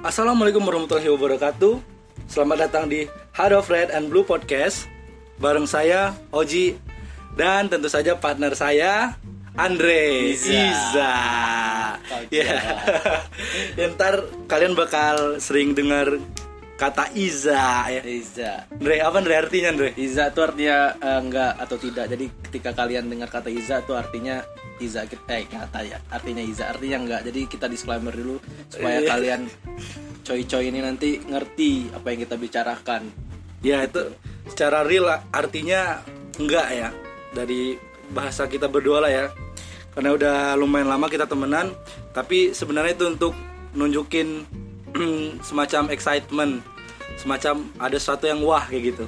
Assalamualaikum warahmatullahi wabarakatuh. Selamat datang di Heart of Red and Blue Podcast bareng saya Oji dan tentu saja partner saya Andre Iza. Iza. Ya. Ya, ntar kalian bakal sering dengar kata Iza ya. Iza. Andre apa Andre artinya Andre? Iza itu artinya eh, enggak atau tidak. Jadi ketika kalian dengar kata Iza itu artinya Iza eh kata ya. Artinya Iza artinya enggak. Jadi kita disclaimer dulu supaya Iya. kalian coy-coy ini nanti ngerti apa yang kita bicarakan. Ya itu secara real artinya enggak ya dari bahasa kita berdua lah ya karena udah lumayan lama kita temenan tapi sebenarnya itu untuk nunjukin semacam excitement semacam ada sesuatu yang wah kayak gitu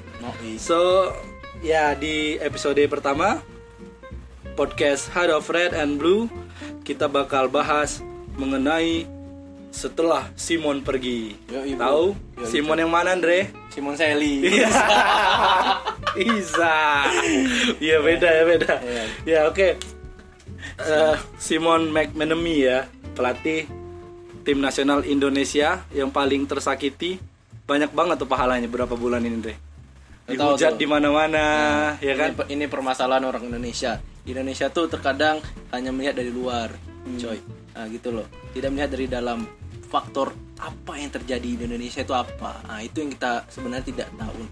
so ya di episode pertama podcast Heart of Red and Blue kita bakal bahas mengenai setelah Simon pergi Yoi, tahu Yoi, Simon yang mana Andre Simon Sally. Iya. Isa. Iya beda ya beda. Iya. Ya oke. Eh, Simon McManamy ya pelatih tim nasional Indonesia yang paling tersakiti banyak banget tuh pahalanya berapa bulan ini deh. Dihujat di mana-mana ya kan. Ini, ini permasalahan orang Indonesia. Indonesia tuh terkadang hanya melihat dari luar, Hmm. coy. Nah, gitu loh. Tidak melihat dari dalam faktor apa yang terjadi di Indonesia itu apa. Nah, itu yang kita sebenarnya tidak tahu.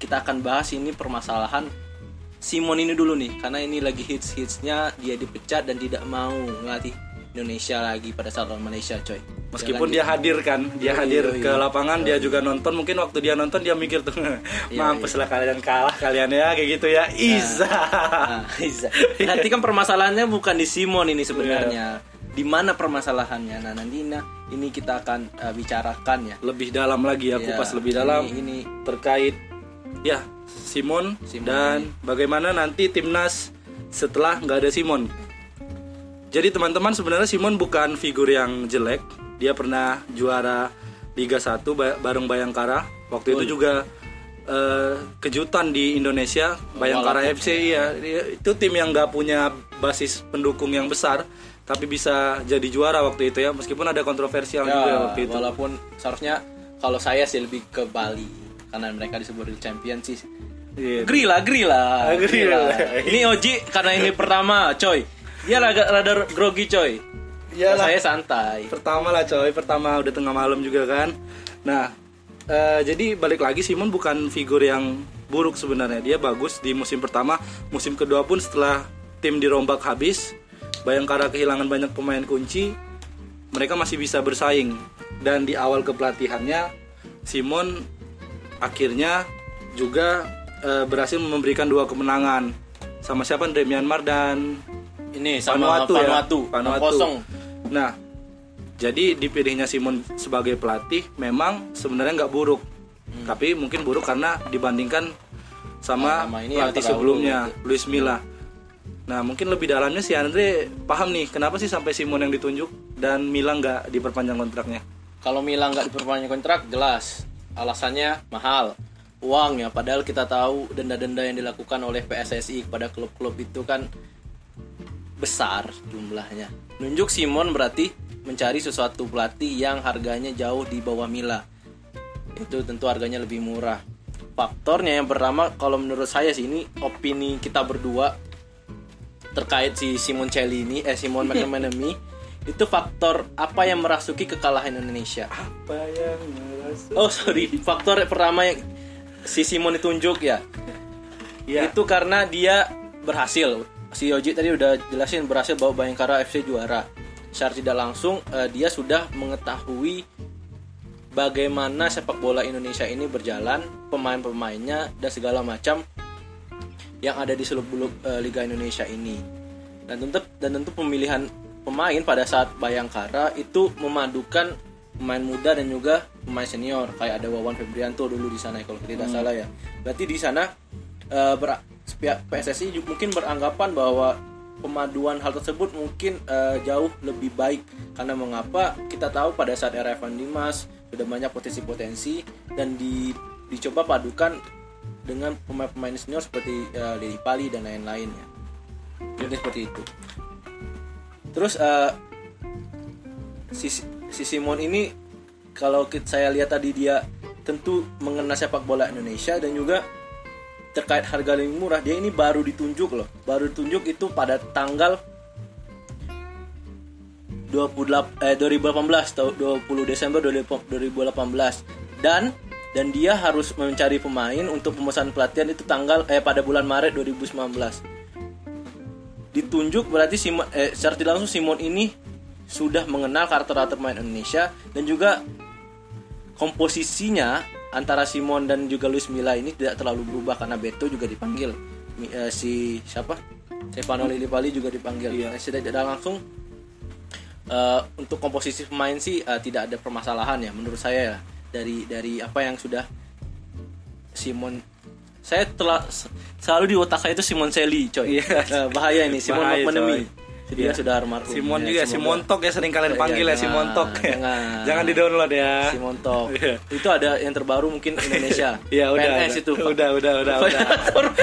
Kita akan bahas ini permasalahan Simon ini dulu nih, karena ini lagi hits-hitsnya dia dipecat dan tidak mau ngelatih Indonesia lagi pada saat lawan Malaysia, coy. Meskipun dia hadir kan, dia Yoi, hadir yoi. ke lapangan, dia juga nonton. Mungkin waktu dia nonton dia mikir tuh, Iya, mampus lah kalian kalah kalian ya kayak gitu ya. Iza. Nah, Iza. Nanti kan permasalahannya bukan di Simon ini sebenarnya. Di mana permasalahannya? Nah, nanti nah, ini kita akan uh, bicarakan ya. lebih dalam lagi ya, kupas lebih dalam Ini, ini terkait ya Simon, Simon dan bagaimana nanti timnas setelah nggak ada Simon. Jadi teman-teman sebenarnya Simon bukan figur yang jelek. Dia pernah juara Liga 1 ba- bareng Bayangkara. Waktu itu juga eh, kejutan di Indonesia Bayangkara Walaupun- FC ya itu tim yang nggak punya basis pendukung yang besar tapi bisa jadi juara waktu itu ya meskipun ada kontroversial juga ya, waktu itu. walaupun seharusnya kalau saya sih lebih ke Bali karena mereka disebut di champion sih. Iya. Lah. Agree agree lah. Ini Oji karena ini pertama, coy. Dia rada, rada grogi, coy. Iyalah. Saya santai. pertama lah coy. Pertama udah tengah malam juga kan. Nah eh, jadi balik lagi Simon bukan figur yang buruk sebenarnya. Dia bagus di musim pertama. Musim kedua pun setelah tim dirombak habis Bayangkara kehilangan banyak pemain kunci mereka masih bisa bersaing. Dan di awal kepelatihannya Simon akhirnya juga eh, berhasil memberikan dua kemenangan. Sama siapa? Dari Myanmar dan Ini sama Vanuatu ya. Vanuatu, Vanuatu. kosong. Nah, jadi dipilihnya Simon sebagai pelatih memang sebenarnya nggak buruk, tapi mungkin buruk karena dibandingkan sama Sama ini pelatih sebelumnya, gitu. Luis Milla. Nah, mungkin lebih dalamnya si Andre paham nih kenapa sih sampai Simon yang ditunjuk dan Milla nggak diperpanjang kontraknya. Kalau Milan nggak diperpanjang kontrak, jelas alasannya mahal. Uang ya, padahal kita tahu denda-denda yang dilakukan oleh PSSI kepada klub-klub itu kan besar jumlahnya. Nunjuk Simon berarti mencari sesuatu pelatih yang harganya jauh di bawah Mila. Itu tentu harganya lebih murah. Faktornya yang pertama kalau menurut saya sih ini opini kita berdua terkait si Simon Celli ini eh Simon McManamy itu faktor apa yang merasuki kekalahan Indonesia Apa yang merasa? oh sorry faktor pertama yang si Simon ditunjuk ya Ya, itu karena dia berhasil si Yoji tadi udah jelasin berhasil bawa Bayangkara FC juara. Secara tidak langsung eh, dia sudah mengetahui bagaimana sepak bola Indonesia ini berjalan pemain-pemainnya dan segala macam yang ada di seluruh eh, Liga Indonesia ini. Dan tentu dan tentu pemilihan pemain pada saat Bayangkara itu memadukan pemain muda dan juga pemain senior. Kayak ada Wawan Febrianto dulu di sana kalau tidak salah ya. Berarti di sana ber- pihak PSSI mungkin beranggapan bahwa pemaduan hal tersebut mungkin eh, jauh lebih baik karena mengapa kita tahu pada saat era Evan Dimas sudah banyak potensi-potensi dan di, dicoba padukan dengan pemain-pemain senior seperti uh, Lili Pali dan lain-lainnya. Jadi seperti itu. Terus eh, si si Simon ini kalau saya lihat tadi dia tentu mengenal sepak bola Indonesia dan juga terkait harga lebih murah dia ini baru ditunjuk loh. Baru ditunjuk itu pada tanggal 28 eh 2018 tahun 20 Desember 2018 dan dan dia harus mencari pemain untuk pemesanan pelatihan itu tanggal eh pada bulan Maret 2019 ditunjuk berarti Simon eh, secara tidak langsung Simon ini sudah mengenal karakter-karakter pemain Indonesia dan juga komposisinya antara Simon dan juga Luis Milla ini tidak terlalu berubah karena Beto juga dipanggil. Eh, si siapa? Stefano Lillipali juga dipanggil. Iya. Secara tidak langsung eh, untuk komposisi pemain sih eh, tidak ada permasalahan ya menurut saya ya. Dari dari apa yang sudah Simon saya telah selalu di otak saya itu Simon Seli coy. Iya. Eh, bahaya ini Simon Bahaya, McManamy dia Iya. sudah almarhum Simon Ya, juga Simon Tok ya sering kalian Iya, panggil ya jangan, Simon Tok jangan. jangan di download ya Simon Tok Iya. itu ada yang terbaru mungkin Indonesia Iya udah, PNS udah, itu udah, udah, udah, udah,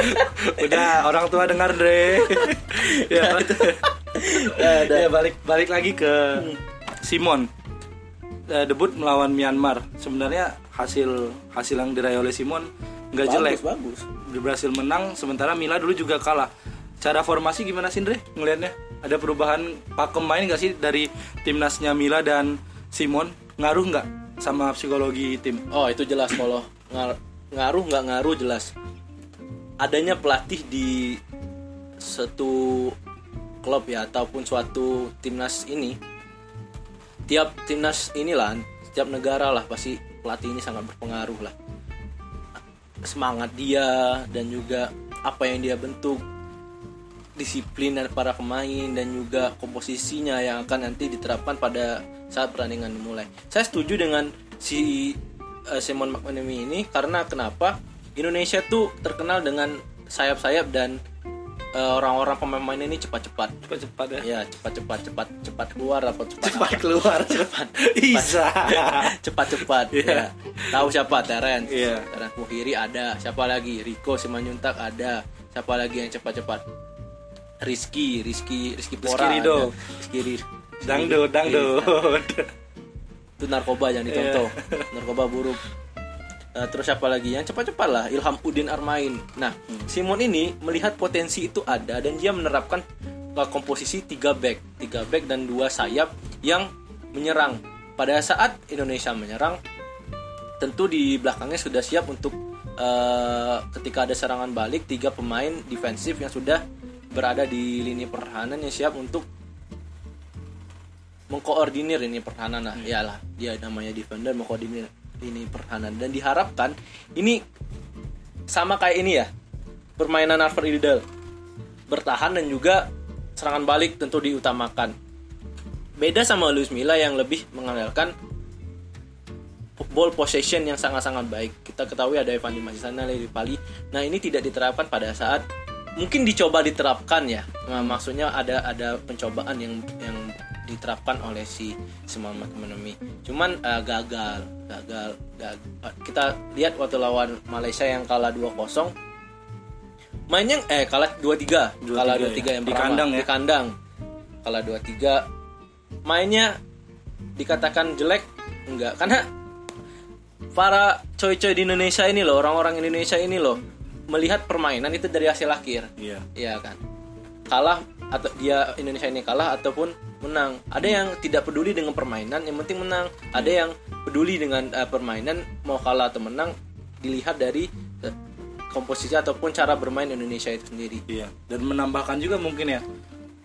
udah, orang tua dengar deh. ya, Ya, ya, balik balik lagi ke Simon. Eh, debut melawan Myanmar. Sebenarnya hasil hasil yang diraih oleh Simon nggak jelek. bagus berhasil menang. Sementara Mila dulu juga kalah. Cara formasi gimana sih, Andre? Ngelihatnya ada perubahan pakem main nggak sih dari timnasnya Mila dan Simon? Ngaruh nggak sama psikologi tim? Oh itu jelas kalau ngar- ngaruh nggak ngaruh jelas. Adanya pelatih di satu klub ya ataupun suatu timnas ini, tiap timnas inilah, setiap negara lah pasti pelatih ini sangat berpengaruh lah. Semangat dia dan juga apa yang dia bentuk, disiplin dari para pemain dan juga komposisinya yang akan nanti diterapkan pada saat pertandingan dimulai. Saya setuju dengan si eh, Simon McManamy ini karena kenapa Indonesia tuh terkenal dengan sayap-sayap dan eh, orang-orang pemain ini cepat-cepat. Cepat-cepat ya. Ya, cepat-cepat cepat cepat keluar atau cepat cepat keluar cepat bisa cepat-cepat Iya. ya. Tahu siapa Terence? Iya. Terence Muhiri ada. Siapa lagi? Rico Simanjuntak ada. Siapa lagi yang cepat-cepat? Rizky, Rizky, Rizky Pora. Ridho. ada. Rizky Ri- dangdut dangdut Itu narkoba yang dicontoh. Iya. narkoba buruk. Eh, terus siapa lagi yang cepat-cepat lah Ilham Udin Armain. Nah, Hmm. Simon ini melihat potensi itu ada dan dia menerapkan eh, komposisi 3 back, 3 back dan dua sayap yang menyerang. Pada saat Indonesia menyerang, tentu di belakangnya sudah siap untuk eh, ketika ada serangan balik tiga pemain defensif yang sudah berada di lini pertahanan yang siap untuk mengkoordinir ini pertahanan lah. Iyalah dia namanya defender mengkoordinir ini pertahanan. Dan diharapkan ini sama kayak ini ya permainan Alfred Riedel. Bertahan dan juga serangan balik tentu diutamakan. Beda sama Luis Milla yang lebih mengandalkan ball possession yang sangat-sangat baik. Kita ketahui ada Evan Dimas di sana, Lili Pali. Nah, ini tidak diterapkan pada saat mungkin dicoba diterapkan ya. Nah, maksudnya ada ada pencobaan yang yang diterapkan oleh si Simon McManamy. Cuman eh, gagal, gagal, gagal. Kita lihat waktu lawan Malaysia yang kalah 2-0 mainnya eh kalah 2-3 kalah 2-3 2-3 ya. yang Di pertama kandang ya. di kandang kalah 2-3 mainnya dikatakan jelek enggak karena para coy-coy di Indonesia ini loh orang-orang Indonesia ini loh melihat permainan itu dari hasil akhir. Iya. Iya kan? Kalah atau dia Indonesia ini kalah ataupun menang. Ada yang tidak peduli dengan permainan yang penting menang. Ada yang peduli dengan eh, permainan mau kalah atau menang dilihat dari eh, komposisi ataupun cara bermain Indonesia itu sendiri. Iya. Dan menambahkan juga mungkin ya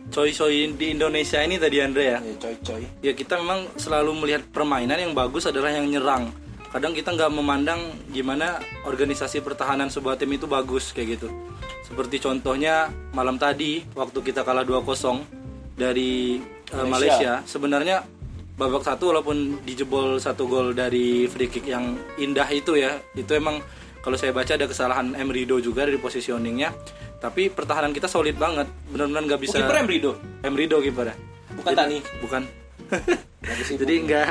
coy-coy di Indonesia ini tadi Andre ya. Ya coy-coy ya kita memang selalu melihat permainan yang bagus adalah yang nyerang kadang kita nggak memandang gimana organisasi pertahanan sebuah tim itu bagus kayak gitu. Seperti contohnya malam tadi waktu kita kalah 2-0 dari eh, Malaysia. sebenarnya babak satu walaupun dijebol satu gol dari free kick yang indah itu ya itu emang kalau saya baca ada kesalahan Emrido juga dari positioningnya. Tapi pertahanan kita solid banget benar-benar nggak bisa kiper Emrido? Emrido kipernya bukan Tani? Bukan. Jadi nggak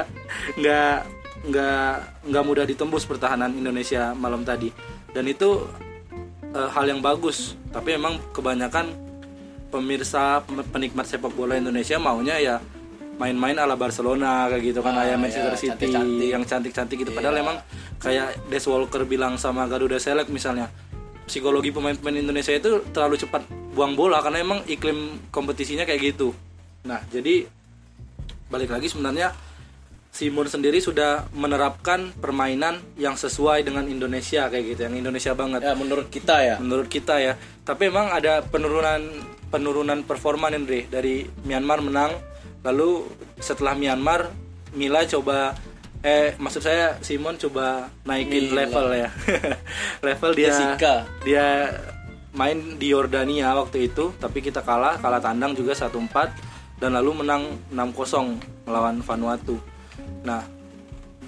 nggak nggak nggak mudah ditembus pertahanan Indonesia malam tadi dan itu eh, hal yang bagus tapi memang kebanyakan pemirsa pem- penikmat sepak bola Indonesia maunya ya main-main ala Barcelona kayak gitu kan Ah, kayak ya, Manchester City cantik-cantik. yang cantik-cantik gitu padahal Iya. emang kayak Des Walker bilang sama Garuda Select misalnya psikologi pemain-pemain Indonesia itu terlalu cepat buang bola karena emang iklim kompetisinya kayak gitu nah jadi balik lagi sebenarnya Simon sendiri sudah menerapkan permainan yang sesuai dengan Indonesia kayak gitu yang Indonesia banget Ya menurut kita ya. menurut kita ya tapi emang ada penurunan penurunan performa nih Andre dari Myanmar menang lalu setelah Myanmar Mila coba eh maksud saya Simon coba naikin Mila. level ya level dia Jessica. dia main di Yordania waktu itu tapi kita kalah kalah tandang juga 1-4 dan lalu menang 6-0 melawan Vanuatu nah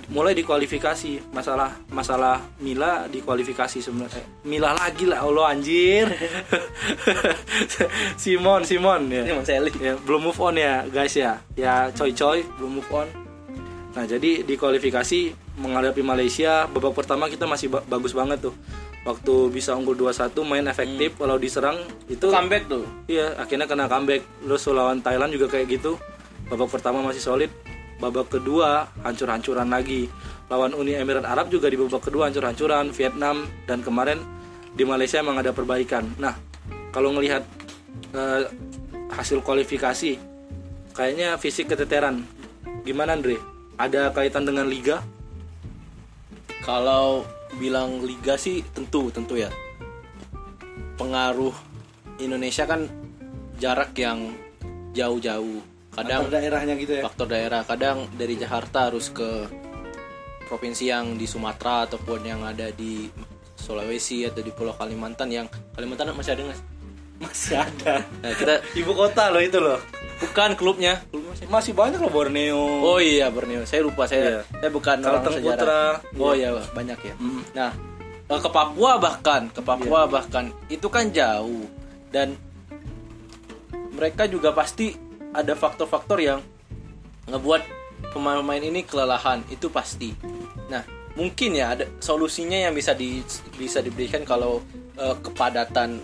mulai di kualifikasi masalah masalah Mila di kualifikasi sebenarnya. Eh, Mila lagi lah Allah anjir. Simon Simon ya. Simon Selly. ya belum move on ya guys ya. Ya coy coy belum move on. Nah jadi di kualifikasi menghadapi Malaysia babak pertama kita masih ba- bagus banget tuh. Waktu bisa unggul 2-1 main efektif walau diserang itu Comeback tuh. Iya, akhirnya kena comeback. Terus lawan Thailand juga kayak gitu. Babak pertama masih solid, babak kedua hancur-hancuran lagi. Lawan Uni Emirat Arab juga di babak kedua hancur-hancuran, Vietnam dan kemarin di Malaysia emang ada perbaikan. Nah, kalau ngelihat eh, hasil kualifikasi, kayaknya fisik keteteran. Gimana Andre? Ada kaitan dengan liga? Kalau bilang liga sih tentu tentu ya. Pengaruh Indonesia kan jarak yang jauh-jauh. Kadang daerahnya gitu ya. faktor daerah kadang dari Jakarta harus ke provinsi yang di Sumatera ataupun yang ada di Sulawesi atau di Pulau Kalimantan yang Kalimantan masih ada nggak? sih? Masih ada. Nah, kita Ibu kota loh itu loh. bukan klubnya. Klubnya masih- Masih banyak loh Borneo. Oh iya Borneo. Saya lupa saya Iya. saya bukan orang sejarah. Putra. Oh iya banyak ya. Mm. Nah, eh, ke Papua bahkan, ke Iya. Papua bahkan itu kan jauh dan mereka juga pasti ada faktor-faktor yang ngebuat pemain-pemain ini kelelahan itu pasti. Nah, mungkin ya ada solusinya yang bisa di bisa diberikan kalau eh, kepadatan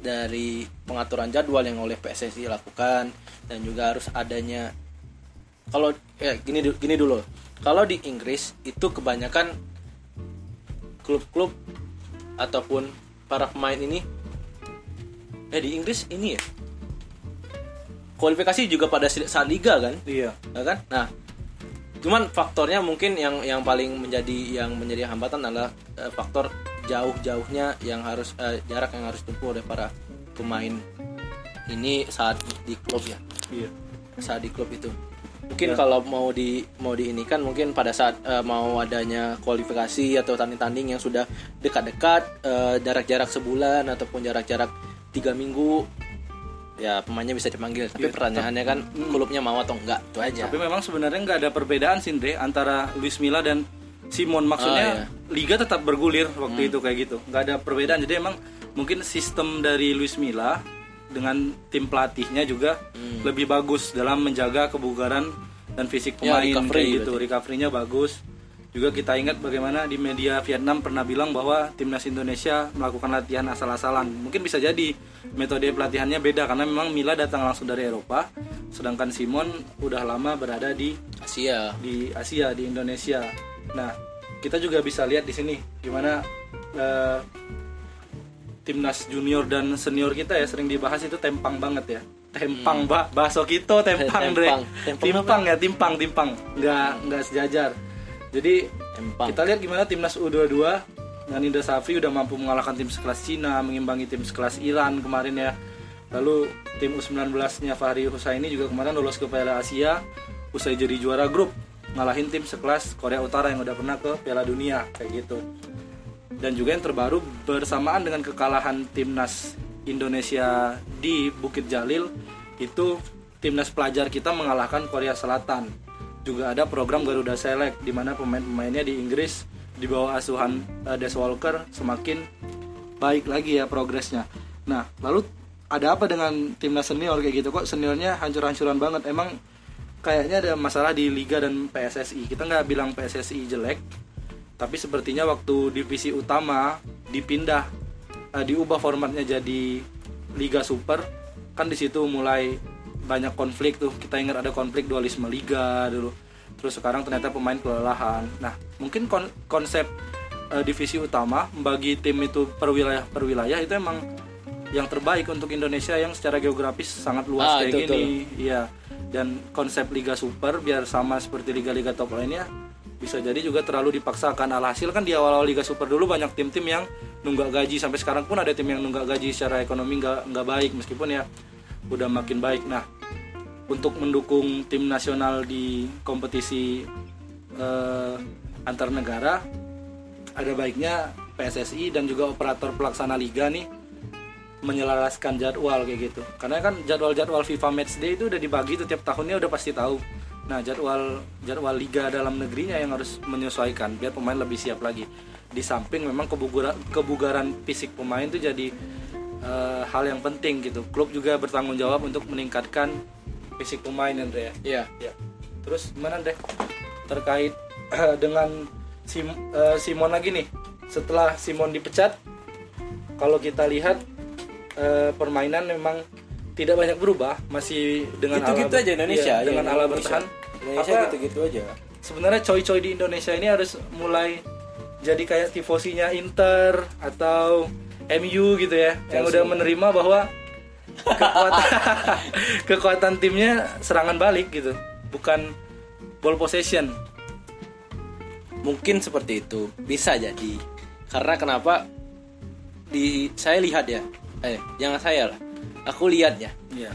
dari pengaturan jadwal yang oleh PSSI lakukan dan juga harus adanya kalau ya gini gini dulu kalau di Inggris itu kebanyakan klub-klub ataupun para pemain ini eh di Inggris ini ya kualifikasi juga pada saat liga kan? Iya. ya kan? Nah cuman faktornya mungkin yang yang paling menjadi yang menjadi hambatan adalah eh, faktor jauh-jauhnya yang harus eh, jarak yang harus ditempuh oleh para pemain ini saat di klub ya. Iya. saat di klub itu. Mungkin kalau mau di mau di ini kan mungkin pada saat eh, mau adanya kualifikasi atau tanding-tanding yang sudah dekat-dekat jarak-jarak sebulan ataupun jarak-jarak tiga minggu ya pemainnya bisa dipanggil tapi pertanyaannya kan klubnya mau atau enggak itu aja. Tapi memang sebenarnya nggak ada perbedaan sih Andre antara Luis Milla dan Simon. Maksudnya Ah, liga tetap bergulir waktu itu kayak gitu. Nggak ada perbedaan. Jadi emang mungkin sistem dari Luis Milla dengan tim pelatihnya juga lebih bagus dalam menjaga kebugaran dan fisik Ya, pemain recovery kayak gitu recovery-nya bagus juga kita ingat bagaimana di media Vietnam pernah bilang bahwa timnas Indonesia melakukan latihan asal-asalan mungkin bisa jadi metode pelatihannya beda karena memang Mila datang langsung dari Eropa sedangkan Simon udah lama berada di Asia di Asia di Indonesia. Nah, kita juga bisa lihat di sini gimana eh, timnas junior dan senior kita ya sering dibahas itu tempang banget ya. Tempang, Mbak. Baso kita tempang, Dre. Tempang. Tempang Timpang ya, timpang, timpang. Nggak nggak sejajar. Jadi empang kita lihat gimana timnas U22 dengan Indra Safri udah mampu mengalahkan tim sekelas Cina, mengimbangi tim sekelas Iran kemarin ya. Lalu tim U19-nya Fahri Husaini juga kemarin lolos ke Piala Asia usai jadi juara grup ngalahin tim sekelas Korea Utara yang udah pernah ke Piala Dunia kayak gitu. Dan juga yang terbaru bersamaan dengan kekalahan timnas Indonesia di Bukit Jalil itu timnas pelajar kita mengalahkan Korea Selatan. Juga ada program Garuda Select di mana pemain-pemainnya di Inggris di bawah asuhan eh, Des Walker semakin baik lagi ya progresnya. Nah, lalu ada apa dengan timnas senior kayak gitu? Kok seniornya hancur-hancuran banget? Emang kayaknya ada masalah di liga dan PSSI kita nggak bilang PSSI jelek tapi sepertinya waktu divisi utama dipindah eh, diubah formatnya jadi liga super kan di situ mulai banyak konflik tuh. Kita ingat ada konflik dualisme liga dulu. Terus sekarang ternyata pemain kelelahan. Nah mungkin kon- konsep eh, divisi utama membagi tim itu per wilayah per wilayah itu emang yang terbaik untuk Indonesia yang secara geografis sangat luas Ah, kayak itu, gini. iya. Dan konsep liga super biar sama seperti liga-liga top lainnya bisa jadi juga terlalu dipaksakan. Alhasil kan di awal-awal liga super dulu banyak tim-tim yang nunggak gaji. Sampai sekarang pun ada tim yang nunggak gaji secara ekonomi nggak nggak baik meskipun ya udah makin baik. Nah untuk mendukung tim nasional di kompetisi eh, antar negara ada baiknya PSSI dan juga operator pelaksana liga nih menyelaraskan jadwal kayak gitu. Karena kan jadwal-jadwal FIFA Matchday itu udah dibagi tuh tiap tahunnya udah pasti tahu. Nah jadwal jadwal liga dalam negerinya yang harus menyesuaikan biar pemain lebih siap lagi. Di samping memang kebugaran kebugaran fisik pemain itu jadi eh, hal yang penting gitu. Klub juga bertanggung jawab untuk meningkatkan fisik pemain Andre ya Iya. Ya. Terus gimana deh terkait dengan Sim, eh, Simon lagi nih. Setelah Simon dipecat, kalau kita lihat eh, permainan memang tidak banyak berubah, masih dengan Gitu-gitu ala- aja Indonesia. Iya, ya, dengan ala Indonesia. bertahan. Indonesia Apa- gitu-gitu aja. Sebenarnya coy-coy di Indonesia ini harus mulai jadi kayak tifosinya Inter atau MU gitu ya, yang Chelsea. udah menerima bahwa kekuatan kekuatan timnya serangan balik gitu, bukan ball possession. Mungkin seperti itu. Bisa jadi. Karena kenapa di saya lihat ya. Eh, jangan saya lah. Aku lihat ya. Iya.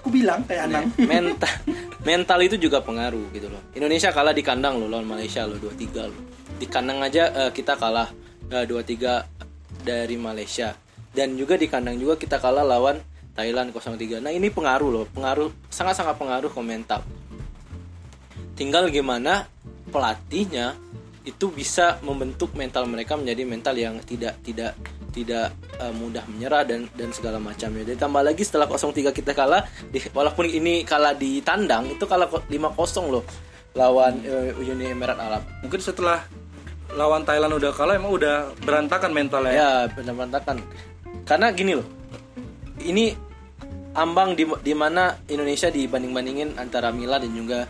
Aku bilang kayak Anang. mental mental itu juga pengaruh gitu loh. Indonesia kalah di kandang loh lawan Malaysia loh 2-3 loh. Di kandang aja eh, kita kalah eh, 2-3 dari Malaysia. Dan juga di kandang juga kita kalah lawan Thailand 0-3. Nah, ini pengaruh loh, pengaruh sangat-sangat pengaruh ke mental. Tinggal gimana pelatihnya itu bisa membentuk mental mereka menjadi mental yang tidak tidak tidak eh, mudah menyerah dan dan segala macamnya. Ditambah lagi setelah 0-3 kita kalah, di, walaupun ini kalah di tandang, itu kalah ko- 5-0 loh lawan eh, Uni Emirat Arab. Mungkin setelah lawan Thailand udah kalah emang udah berantakan mentalnya. Ya, benar berantakan. Karena gini loh. Ini ambang di di mana Indonesia dibanding-bandingin antara Milan dan juga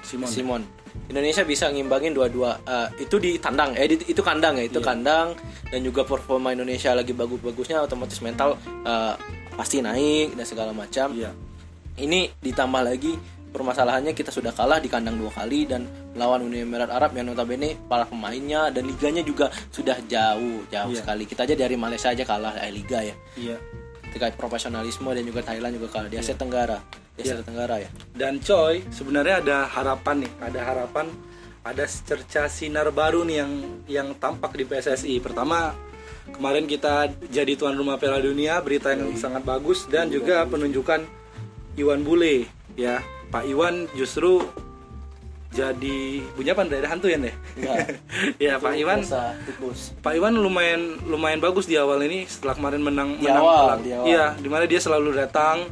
Simon. Simon. Indonesia bisa ngimbangin dua-dua eh, itu di tandang eh di- itu kandang ya itu kandang dan juga performa Indonesia lagi bagus-bagusnya otomatis mental eh, pasti naik dan segala macam Iya. ini ditambah lagi permasalahannya kita sudah kalah di kandang dua kali dan melawan Uni Emirat Arab yang notabene para pemainnya dan liganya juga sudah jauh jauh Iya. sekali kita aja dari Malaysia aja kalah eh, liga ya Iya. terkait profesionalisme dan juga Thailand juga kalah di Asia Tenggara di Asia Tenggara ya Dan coy, sebenarnya ada harapan nih, ada harapan, ada cerca sinar baru nih yang yang tampak di PSSI. Pertama, kemarin kita jadi tuan rumah Piala Dunia, berita yang sangat bagus dan juga penunjukan Iwan Bule ya. Pak Iwan justru jadi punya apa dari hantu ya deh. Enggak. ya Pak Iwan Biasa, tikus. Pak Iwan lumayan lumayan bagus di awal ini setelah kemarin menang Di menang awal, di awal. Iya, di mana dia selalu datang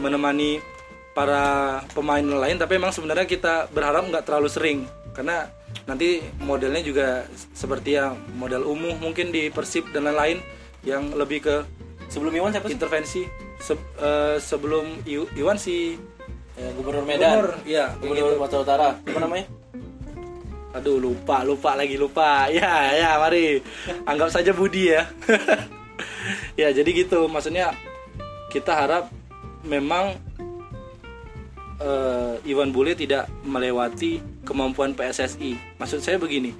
menemani para pemain lain tapi emang sebenarnya kita berharap nggak terlalu sering karena nanti modelnya juga seperti ya model umum mungkin di Persib dan lain-lain yang lebih ke sebelum Iwan siapa sih intervensi Se- eh, sebelum Iwan si Eh, Gubernur Medan. Gubernur, iya, kayak Gubernur Sumatera Utara. Apa namanya? Aduh lupa lupa lagi lupa. Ya ya mari. Anggap saja Budi ya. Ya jadi gitu. Maksudnya kita harap memang eh, Iwan Bule tidak melewati kemampuan PSSI maksud saya begini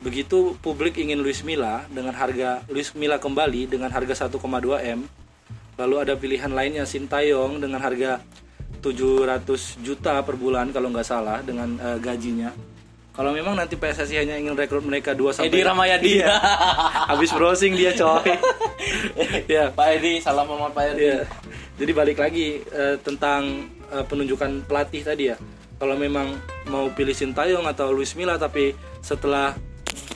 begitu publik ingin Luis Milla dengan harga Luis Milla kembali dengan harga 1,2 m lalu ada pilihan lainnya Sintayong dengan harga 700 juta per bulan kalau nggak salah dengan eh, gajinya kalau memang nanti PSSI hanya ingin rekrut mereka 2 sampai Edi Ramayadi Iya. Habis browsing dia coy. ya. Pak Edi salam sama Pak Edi Iya. Jadi balik lagi eh, tentang eh, penunjukan pelatih tadi ya. Kalau memang mau pilih Sintayong atau Luis Milla tapi setelah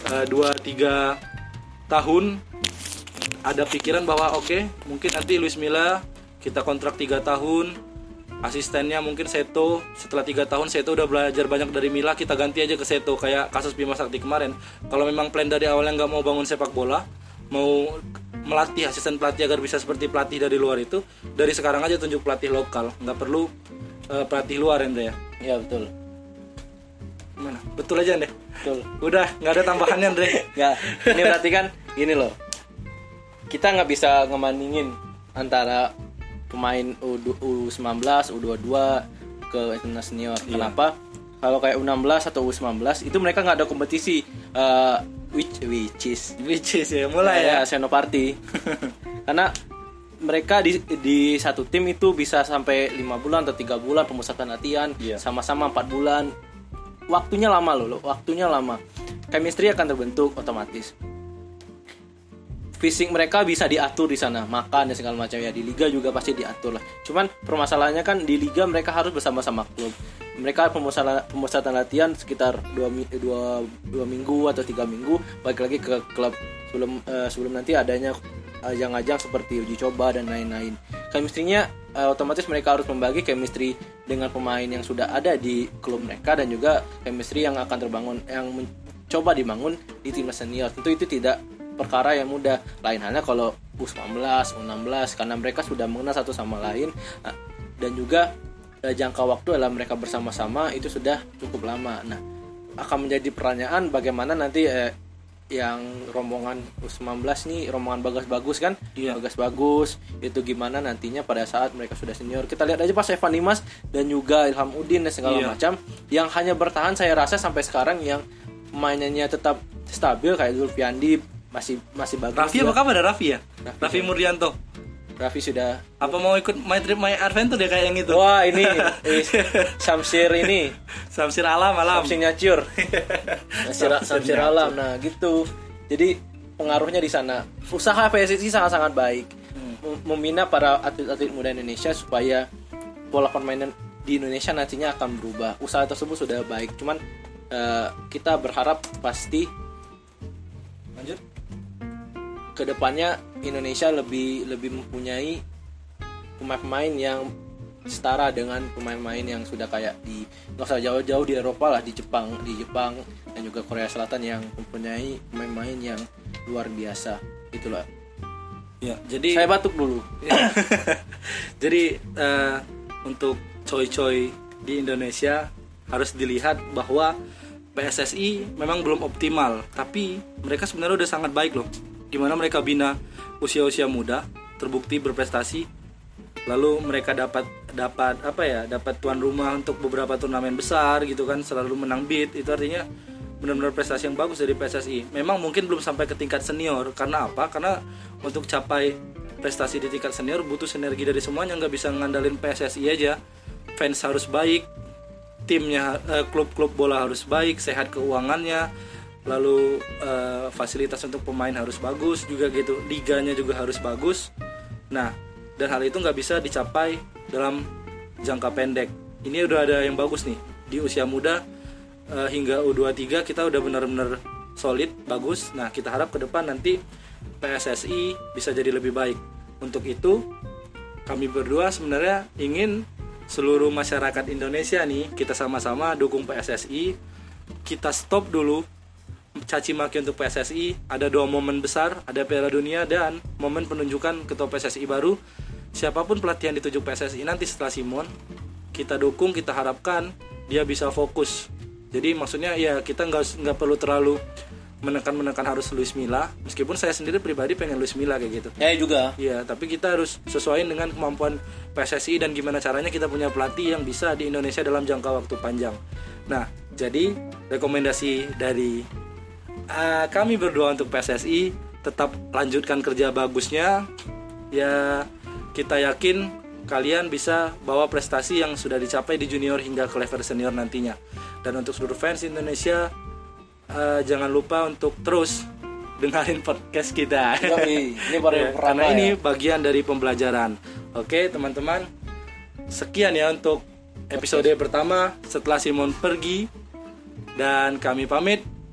2 3 tahun ada pikiran bahwa oke, mungkin nanti Luis Milla kita kontrak 3 tahun. Asistennya mungkin Seto. Setelah tiga tahun Seto udah belajar banyak dari Mila. Kita ganti aja ke Seto kayak kasus Bima Sakti kemarin. Kalau memang plan dari awalnya nggak mau bangun sepak bola mau melatih asisten pelatih agar bisa seperti pelatih dari luar itu dari sekarang aja tunjuk pelatih lokal. Nggak perlu eh, pelatih luar Andre ya. Ya betul. Mana betul aja deh betul. Udah nggak ada tambahannya Andre. Nggak. Ini berarti kan gini loh. Kita nggak bisa ngebandingin antara pemain U, U19 U22 ke timnas senior kenapa? Kalau kayak U16 atau U19 itu mereka nggak ada kompetisi eh, which which is which is ya mulai ya ya. Senoparty. Karena mereka di di satu tim itu bisa sampai lima bulan atau tiga bulan pemusatan latihan Iya. sama-sama empat bulan. Waktunya lama loh loh, waktunya lama. Chemistry akan terbentuk otomatis fisik mereka bisa diatur di sana. Makan dan segala macam. Ya di liga juga pasti diatur lah. Cuman permasalahannya kan di liga mereka harus bersama-sama klub. Mereka pemusatan latihan sekitar dua, dua, dua minggu atau tiga minggu balik lagi ke klub. Sebelum eh, sebelum nanti adanya ajang-ajang seperti uji coba dan lain-lain. Chemistry-nya eh, otomatis mereka harus membagi chemistry dengan pemain yang sudah ada di klub mereka dan juga chemistry yang akan terbangun yang mencoba dibangun di timnas senior. Tentu itu tidak perkara yang mudah lain halnya kalau U19 U16 karena mereka sudah mengenal satu sama lain Nah, dan juga eh, jangka waktu dalam mereka bersama-sama itu sudah cukup lama nah akan menjadi pertanyaan bagaimana nanti eh, yang rombongan U19 nih rombongan bagus-bagus kan Iya. bagus-bagus itu gimana nantinya pada saat mereka sudah senior kita lihat aja pas Evan Dimas dan juga Ilham Udin dan segala Iya. macam yang hanya bertahan saya rasa sampai sekarang yang mainannya tetap stabil kayak Zulfiandi masih masih bagus Raffi apa kabar ada Raffi ya? Raffi. Raffi Murdianto Raffi sudah apa mau ikut My Trip My Adventure ya kayak yang itu? Wah ini Samsir ini. Samsir Alam Alam. Samsir Nyacur. Samsir, Samsir Alam. Nah gitu. Jadi pengaruhnya di sana. Usaha PSSI sangat-sangat baik. Mem- membina para atlet-atlet muda Indonesia supaya pola permainan di Indonesia nantinya akan berubah. Usaha tersebut sudah baik. Cuman eh, kita berharap pasti lanjut ke depannya Indonesia lebih lebih mempunyai pemain-pemain yang setara dengan pemain-pemain yang sudah kayak di nggak usah jauh-jauh di Eropa lah di Jepang di Jepang dan juga Korea Selatan yang mempunyai pemain-pemain yang luar biasa. Itulah ya jadi saya batuk dulu. Jadi eh, untuk coy-coy di Indonesia harus dilihat bahwa PSSI memang belum optimal, tapi mereka sebenarnya udah sangat baik loh. Gimana mereka bina usia-usia muda, terbukti berprestasi, lalu mereka dapat dapat apa ya, dapat tuan rumah untuk beberapa turnamen besar gitu kan, selalu menang beat. Itu artinya benar-benar prestasi yang bagus dari PSSI. Memang mungkin belum sampai ke tingkat senior, karena apa? Karena untuk capai prestasi di tingkat senior butuh sinergi dari semuanya nggak bisa ngandalin PSSI aja fans harus baik timnya eh, klub-klub bola harus baik sehat keuangannya lalu eh, fasilitas untuk pemain harus bagus juga gitu. Liganya juga harus bagus. Nah dan hal itu nggak bisa dicapai dalam jangka pendek. Ini udah ada yang bagus nih. Di usia muda eh, hingga U23 kita udah benar-benar solid bagus. Nah kita harap ke depan nanti PSSI bisa jadi lebih baik. Untuk itu kami berdua sebenarnya ingin seluruh masyarakat Indonesia nih kita sama-sama dukung PSSI kita stop dulu caci maki untuk PSSI ada dua momen besar ada Piala Dunia dan momen penunjukan ketua PSSI baru. Siapa pun pelatih yang ditunjuk PSSI nanti setelah Simon kita dukung kita harapkan dia bisa fokus. Jadi maksudnya ya kita nggak nggak perlu terlalu menekan-menekan harus Luis Milla. Meskipun saya sendiri pribadi pengen Luis Milla kayak gitu. Ya juga. Iya, tapi kita harus sesuaiin dengan kemampuan PSSI dan gimana caranya kita punya pelatih yang bisa di Indonesia dalam jangka waktu panjang. Nah, jadi rekomendasi dari uh, kami berdua untuk PSSI tetap lanjutkan kerja bagusnya. Ya, kita yakin kalian bisa bawa prestasi yang sudah dicapai di junior hingga ke level senior nantinya. Dan untuk seluruh fans Indonesia, uh, jangan lupa untuk terus dengerin podcast kita. Yoi, ini baru Ya, karena ini ya. bagian dari pembelajaran. Oke, teman-teman. Sekian ya untuk episode pertama setelah Simon pergi dan kami pamit.